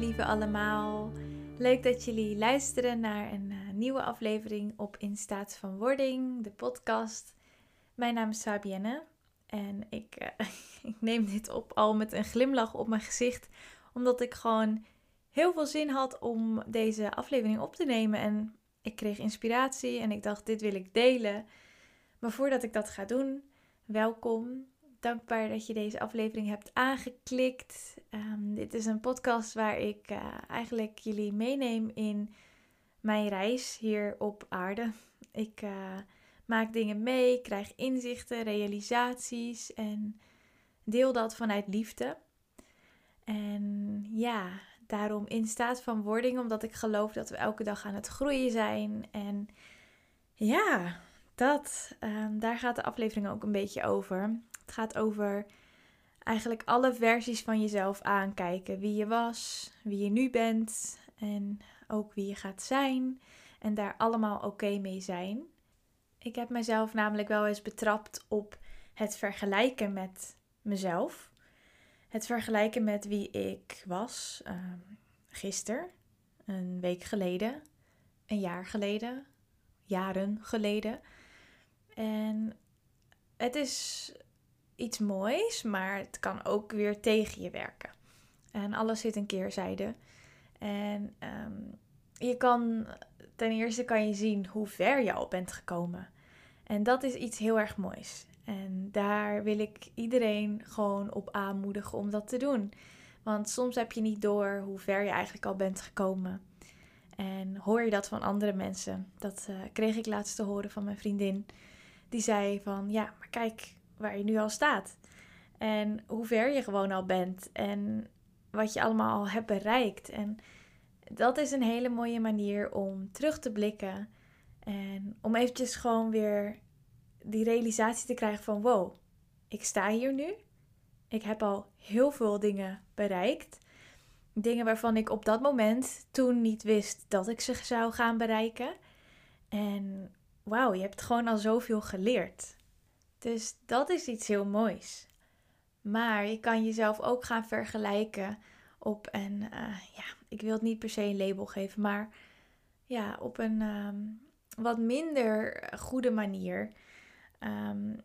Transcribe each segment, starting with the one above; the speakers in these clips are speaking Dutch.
lieve allemaal. Leuk dat jullie luisteren naar een uh, nieuwe aflevering op In Staat van Wording, de podcast. Mijn naam is Fabienne en ik, uh, ik neem dit op al met een glimlach op mijn gezicht, omdat ik gewoon heel veel zin had om deze aflevering op te nemen. En ik kreeg inspiratie en ik dacht, dit wil ik delen. Maar voordat ik dat ga doen, welkom dankbaar dat je deze aflevering hebt aangeklikt. Um, dit is een podcast waar ik uh, eigenlijk jullie meeneem in mijn reis hier op aarde. Ik uh, maak dingen mee, krijg inzichten, realisaties en deel dat vanuit liefde. En ja, daarom in staat van wording, omdat ik geloof dat we elke dag aan het groeien zijn. En ja, dat, um, daar gaat de aflevering ook een beetje over. Het gaat over eigenlijk alle versies van jezelf aankijken. Wie je was, wie je nu bent en ook wie je gaat zijn. En daar allemaal oké mee zijn. Ik heb mezelf namelijk wel eens betrapt op het vergelijken met mezelf. Het vergelijken met wie ik was uh, gisteren, een week geleden, een jaar geleden, jaren geleden. En het is iets moois, maar het kan ook weer tegen je werken. En alles zit een keerzijde. En um, je kan, ten eerste kan je zien hoe ver je al bent gekomen. En dat is iets heel erg moois. En daar wil ik iedereen gewoon op aanmoedigen om dat te doen. Want soms heb je niet door hoe ver je eigenlijk al bent gekomen. En hoor je dat van andere mensen. Dat uh, kreeg ik laatst te horen van mijn vriendin. Die zei van, ja, maar kijk, waar je nu al staat. En hoe ver je gewoon al bent. En wat je allemaal al hebt bereikt. En dat is een hele mooie manier om terug te blikken. En om eventjes gewoon weer die realisatie te krijgen van wow, ik sta hier nu. Ik heb al heel veel dingen bereikt. Dingen waarvan ik op dat moment toen niet wist dat ik ze zou gaan bereiken. En wauw, je hebt gewoon al zoveel geleerd. Dus dat is iets heel moois. Maar je kan jezelf ook gaan vergelijken op een, uh, ja, ik wil het niet per se een label geven, maar ja, op een um, wat minder goede manier. Um,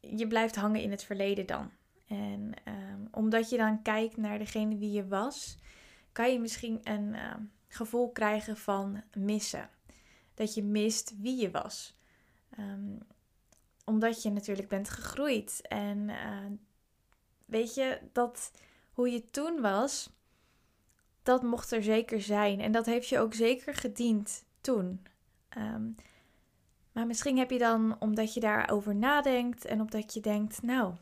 je blijft hangen in het verleden dan. En um, omdat je dan kijkt naar degene wie je was, kan je misschien een gevoel krijgen van missen. Dat je mist wie je was. Omdat je natuurlijk bent gegroeid. En uh, weet je, dat hoe je toen was, dat mocht er zeker zijn. En dat heeft je ook zeker gediend toen. Um, maar misschien heb je dan, omdat je daarover nadenkt en omdat je denkt, nou,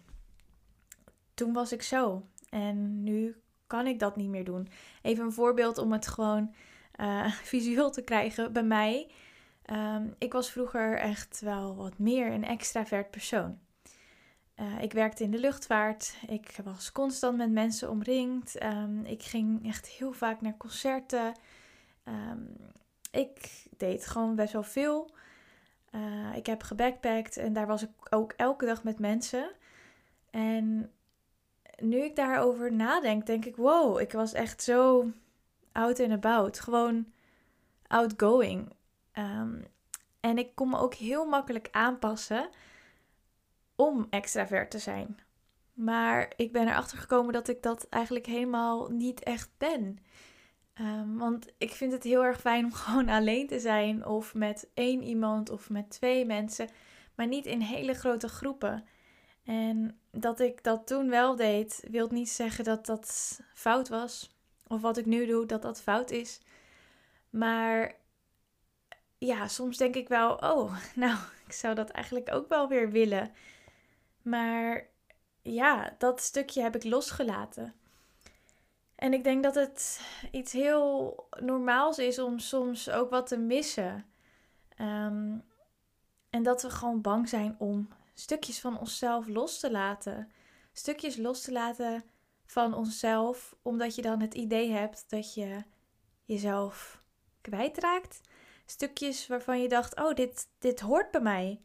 toen was ik zo. En nu kan ik dat niet meer doen. Even een voorbeeld om het gewoon uh, visueel te krijgen. Bij mij Um, ik was vroeger echt wel wat meer een extravert persoon. Uh, ik werkte in de luchtvaart. Ik was constant met mensen omringd. Um, ik ging echt heel vaak naar concerten. Um, ik deed gewoon best wel veel. Uh, ik heb gebackpackt en daar was ik ook elke dag met mensen. En nu ik daarover nadenk, denk ik: wow, ik was echt zo out and about. Gewoon outgoing. Um, en ik kon me ook heel makkelijk aanpassen om extravert te zijn. Maar ik ben erachter gekomen dat ik dat eigenlijk helemaal niet echt ben. Um, want ik vind het heel erg fijn om gewoon alleen te zijn, of met één iemand of met twee mensen, maar niet in hele grote groepen. En dat ik dat toen wel deed, wil niet zeggen dat dat fout was. Of wat ik nu doe, dat dat fout is. Maar ja, soms denk ik wel, oh, nou, ik zou dat eigenlijk ook wel weer willen. Maar ja, dat stukje heb ik losgelaten. En ik denk dat het iets heel normaals is om soms ook wat te missen. Um, en dat we gewoon bang zijn om stukjes van onszelf los te laten. Stukjes los te laten van onszelf, omdat je dan het idee hebt dat je jezelf kwijtraakt stukjes waarvan je dacht: oh, dit, dit hoort bij mij.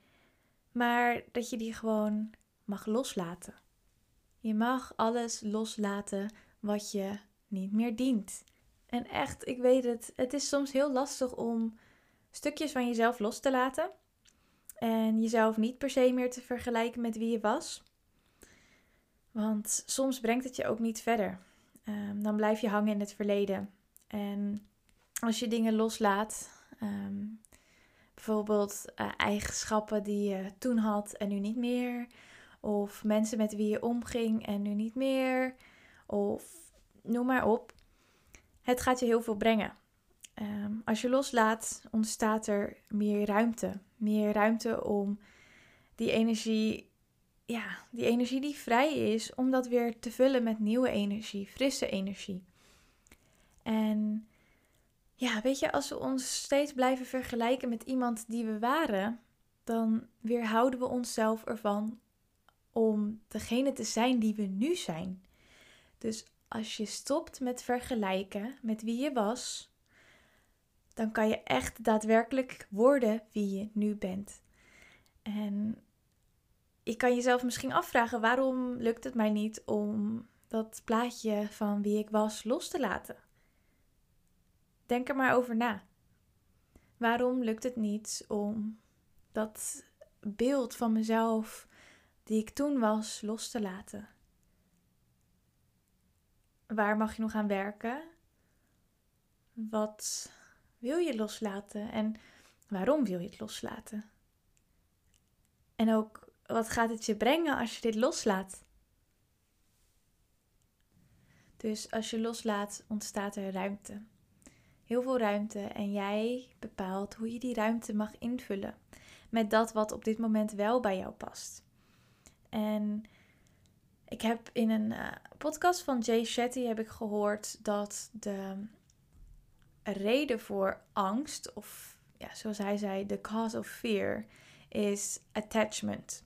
Maar dat je die gewoon mag loslaten. Je mag alles loslaten wat je niet meer dient. En echt, ik weet het, het is soms heel lastig om stukjes van jezelf los te laten. En jezelf niet per se meer te vergelijken met wie je was. Want soms brengt het je ook niet verder. Ehm, dan blijf je hangen in het verleden. En als je dingen loslaat, ehm, bijvoorbeeld uh, eigenschappen die je toen had en nu niet meer, of mensen met wie je omging en nu niet meer, of noem maar op. Het gaat je heel veel brengen. Ehm, als je loslaat, ontstaat er meer ruimte. Meer ruimte om die energie, ja, die energie die vrij is, om dat weer te vullen met nieuwe energie, frisse energie. En ja, weet je, als we ons steeds blijven vergelijken met iemand die we waren, dan weerhouden we onszelf ervan om degene te zijn die we nu zijn. Dus als je stopt met vergelijken met wie je was, dan kan je echt daadwerkelijk worden wie je nu bent. En je kan jezelf misschien afvragen: waarom lukt het mij niet om dat plaatje van wie ik was los te laten? Denk er maar over na. Waarom lukt het niet om dat beeld van mezelf die ik toen was los te laten? Waar mag je nog aan werken? Wat wil je loslaten en waarom wil je het loslaten? En ook wat gaat het je brengen als je dit loslaat? Dus als je loslaat, ontstaat er ruimte. Heel veel ruimte en jij bepaalt hoe je die ruimte mag invullen met dat wat op dit moment wel bij jou past. En ik heb in een uh, podcast van Jay Shetty heb ik gehoord dat de reden voor angst, of ja, zoals hij zei, de cause of fear, is attachment.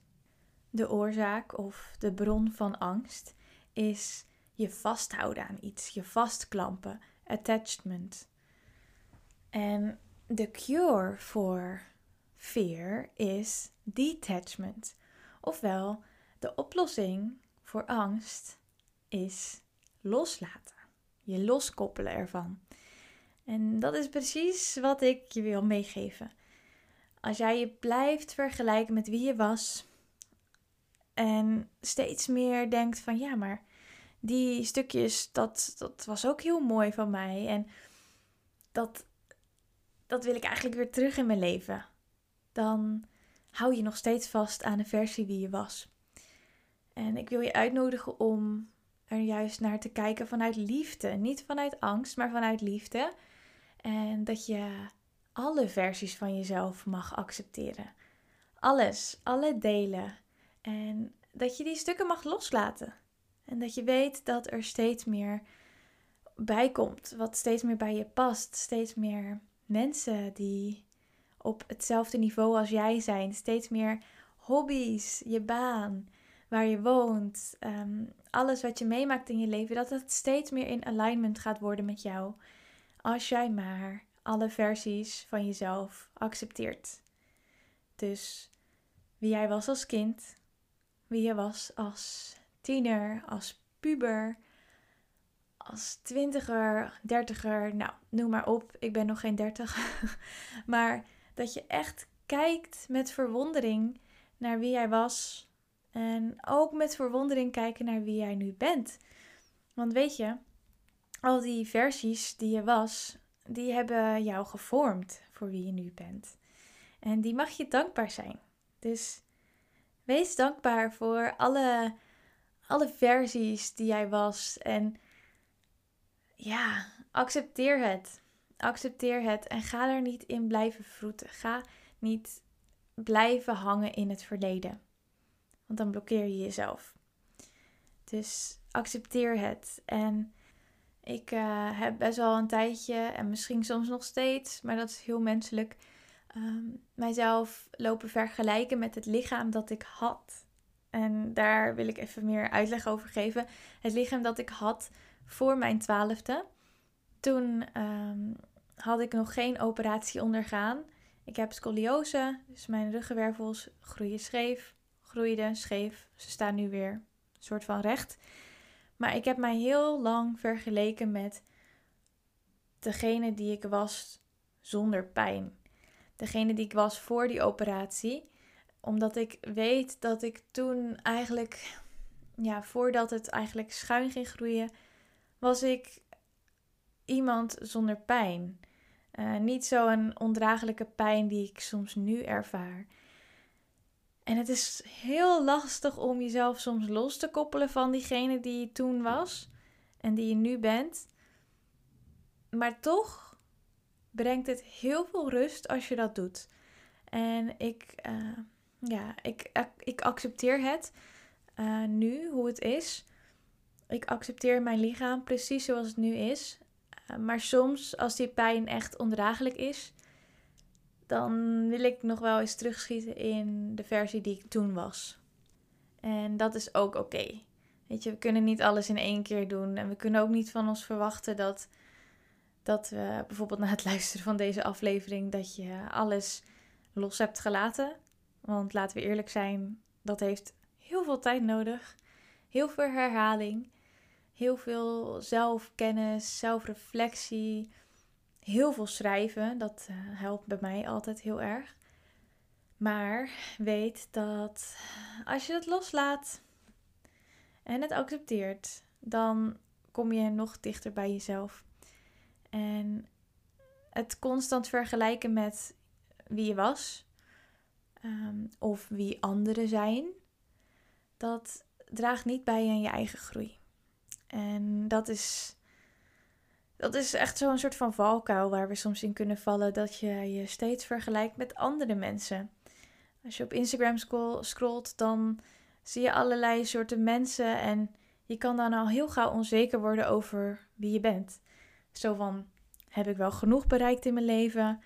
De oorzaak of de bron van angst is je vasthouden aan iets, je vastklampen, attachment. En de cure voor fear is detachment. Ofwel, de oplossing voor angst is loslaten. Je loskoppelen ervan. En dat is precies wat ik je wil meegeven. Als jij je blijft vergelijken met wie je was en steeds meer denkt van ja, maar die stukjes, dat, dat was ook heel mooi van mij. En dat, dat wil ik eigenlijk weer terug in mijn leven. Dan hou je nog steeds vast aan de versie wie je was. En ik wil je uitnodigen om er juist naar te kijken vanuit liefde. Niet vanuit angst, maar vanuit liefde. En dat je alle versies van jezelf mag accepteren. Alles, alle delen. En dat je die stukken mag loslaten. En dat je weet dat er steeds meer bij komt, wat steeds meer bij je past. Steeds meer mensen die op hetzelfde niveau als jij zijn. Steeds meer hobby's, je baan, waar je woont, ehm, alles wat je meemaakt in je leven, dat het steeds meer in alignment gaat worden met jou. Als jij maar alle versies van jezelf accepteert. Dus wie jij was als kind, wie je was als tiener, als puber, als twintiger, dertiger, nou, noem maar op. Ik ben nog geen dertig. maar dat je echt kijkt met verwondering naar wie jij was. En ook met verwondering kijken naar wie jij nu bent. Want weet je, al die versies die je was, die hebben jou gevormd voor wie je nu bent. En die mag je dankbaar zijn. Dus wees dankbaar voor alle, alle versies die jij was. En ja, accepteer het. Accepteer het en ga er niet in blijven vroeten. Ga niet blijven hangen in het verleden. Want dan blokkeer je jezelf. Dus accepteer het. En ik uh, heb best wel een tijdje, en misschien soms nog steeds, maar dat is heel menselijk, um, mijzelf lopen vergelijken met het lichaam dat ik had. En daar wil ik even meer uitleg over geven. Het lichaam dat ik had voor mijn twaalfde. Toen um, had ik nog geen operatie ondergaan. Ik heb scoliose, dus mijn ruggenwervels groeien scheef, groeiden scheef. Ze staan nu weer een soort van recht. Maar ik heb mij heel lang vergeleken met degene die ik was zonder pijn. Degene die ik was voor die operatie. Omdat ik weet dat ik toen eigenlijk, ja, voordat het eigenlijk schuin ging groeien, was ik iemand zonder pijn. Uh, niet zo'n ondraaglijke pijn die ik soms nu ervaar. En het is heel lastig om jezelf soms los te koppelen van diegene die je toen was en die je nu bent. Maar toch brengt het heel veel rust als je dat doet. En ik, uh, ja, ik, ik accepteer het uh, nu, hoe het is. Ik accepteer mijn lichaam precies zoals het nu is. Uh, maar soms, als die pijn echt ondraaglijk is, dan wil ik nog wel eens terugschieten in de versie die ik toen was. En dat is ook oké. Weet je, we kunnen niet alles in één keer doen. En we kunnen ook niet van ons verwachten dat, dat we bijvoorbeeld na het luisteren van deze aflevering, dat je alles los hebt gelaten. Want laten we eerlijk zijn, dat heeft heel veel tijd nodig. Heel veel herhaling. Heel veel zelfkennis, zelfreflectie heel veel schrijven. Dat uh, helpt bij mij altijd heel erg. Maar weet dat als je het loslaat en het accepteert, dan kom je nog dichter bij jezelf. En het constant vergelijken met wie je was um, of wie anderen zijn, dat draagt niet bij aan je eigen groei. En dat is dat is echt zo'n soort van valkuil waar we soms in kunnen vallen. Dat je je steeds vergelijkt met andere mensen. Als je op Instagram scrolt, dan zie je allerlei soorten mensen. En je kan dan al heel gauw onzeker worden over wie je bent. Zo van: heb ik wel genoeg bereikt in mijn leven?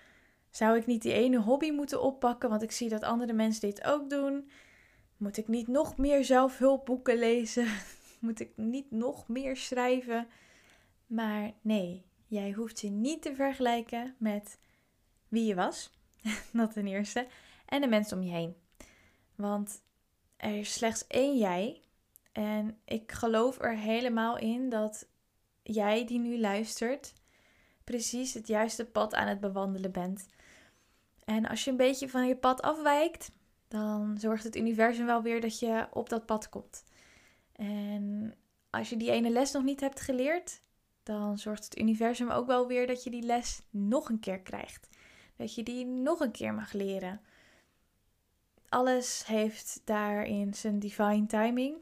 Zou ik niet die ene hobby moeten oppakken? Want ik zie dat andere mensen dit ook doen. Moet ik niet nog meer zelfhulpboeken lezen? Moet ik niet nog meer schrijven? Maar nee, jij hoeft je niet te vergelijken met wie je was. dat ten eerste. En de mensen om je heen. Want er is slechts één jij. En ik geloof er helemaal in dat jij die nu luistert, precies het juiste pad aan het bewandelen bent. En als je een beetje van je pad afwijkt, dan zorgt het universum wel weer dat je op dat pad komt. En als je die ene les nog niet hebt geleerd, dan zorgt het universum ook wel weer dat je die les nog een keer krijgt. Dat je die nog een keer mag leren. Alles heeft daarin zijn divine timing.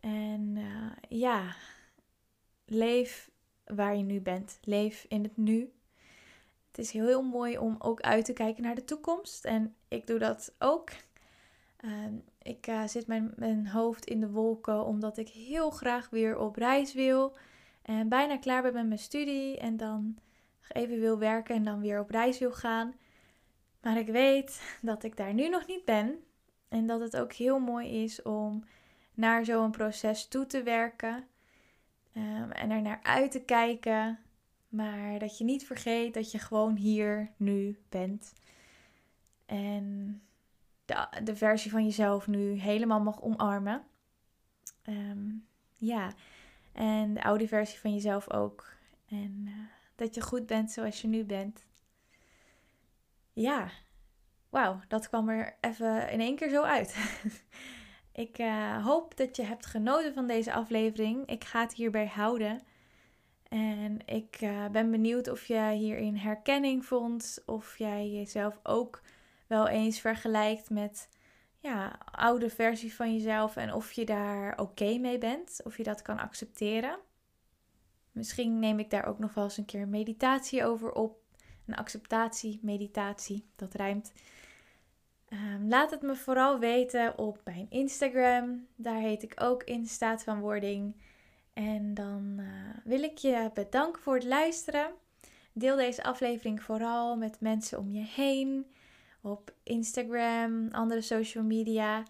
En uh, ja, leef waar je nu bent. Leef in het nu. Het is heel, heel mooi om ook uit te kijken naar de toekomst. En ik doe dat ook. Uh, ik uh, zit mijn, mijn hoofd in de wolken omdat ik heel graag weer op reis wil. En bijna klaar ben met mijn studie en dan even wil werken en dan weer op reis wil gaan. Maar ik weet dat ik daar nu nog niet ben. En dat het ook heel mooi is om naar zo'n proces toe te werken. Um, en er naar uit te kijken. Maar dat je niet vergeet dat je gewoon hier nu bent. En de, versie van jezelf nu helemaal mag omarmen. Um, ja, en de oude versie van jezelf ook. En uh, dat je goed bent zoals je nu bent. Ja, wauw, dat kwam er even in één keer zo uit. ik uh, hoop dat je hebt genoten van deze aflevering. Ik ga het hierbij houden. En ik uh, ben benieuwd of je hierin herkenning vond. Of jij jezelf ook wel eens vergelijkt met ja, oude versie van jezelf en of je daar oké mee bent, of je dat kan accepteren. Misschien neem ik daar ook nog wel eens een keer meditatie over op. Een acceptatie, meditatie, dat rijmt. Um, laat het me vooral weten op mijn Instagram. Daar heet ik ook in staat van wording. En dan uh, wil ik je bedanken voor het luisteren. Deel deze aflevering vooral met mensen om je heen op Instagram, andere social media.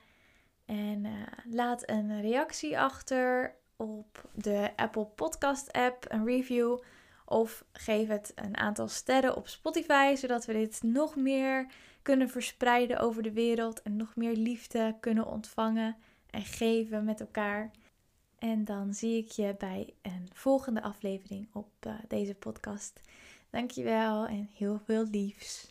En uh, laat een reactie achter op de Apple Podcast app, een review. Of geef het een aantal sterren op Spotify, zodat we dit nog meer kunnen verspreiden over de wereld en nog meer liefde kunnen ontvangen en geven met elkaar. En dan zie ik je bij een volgende aflevering op uh, deze podcast. Dankjewel en heel veel liefs.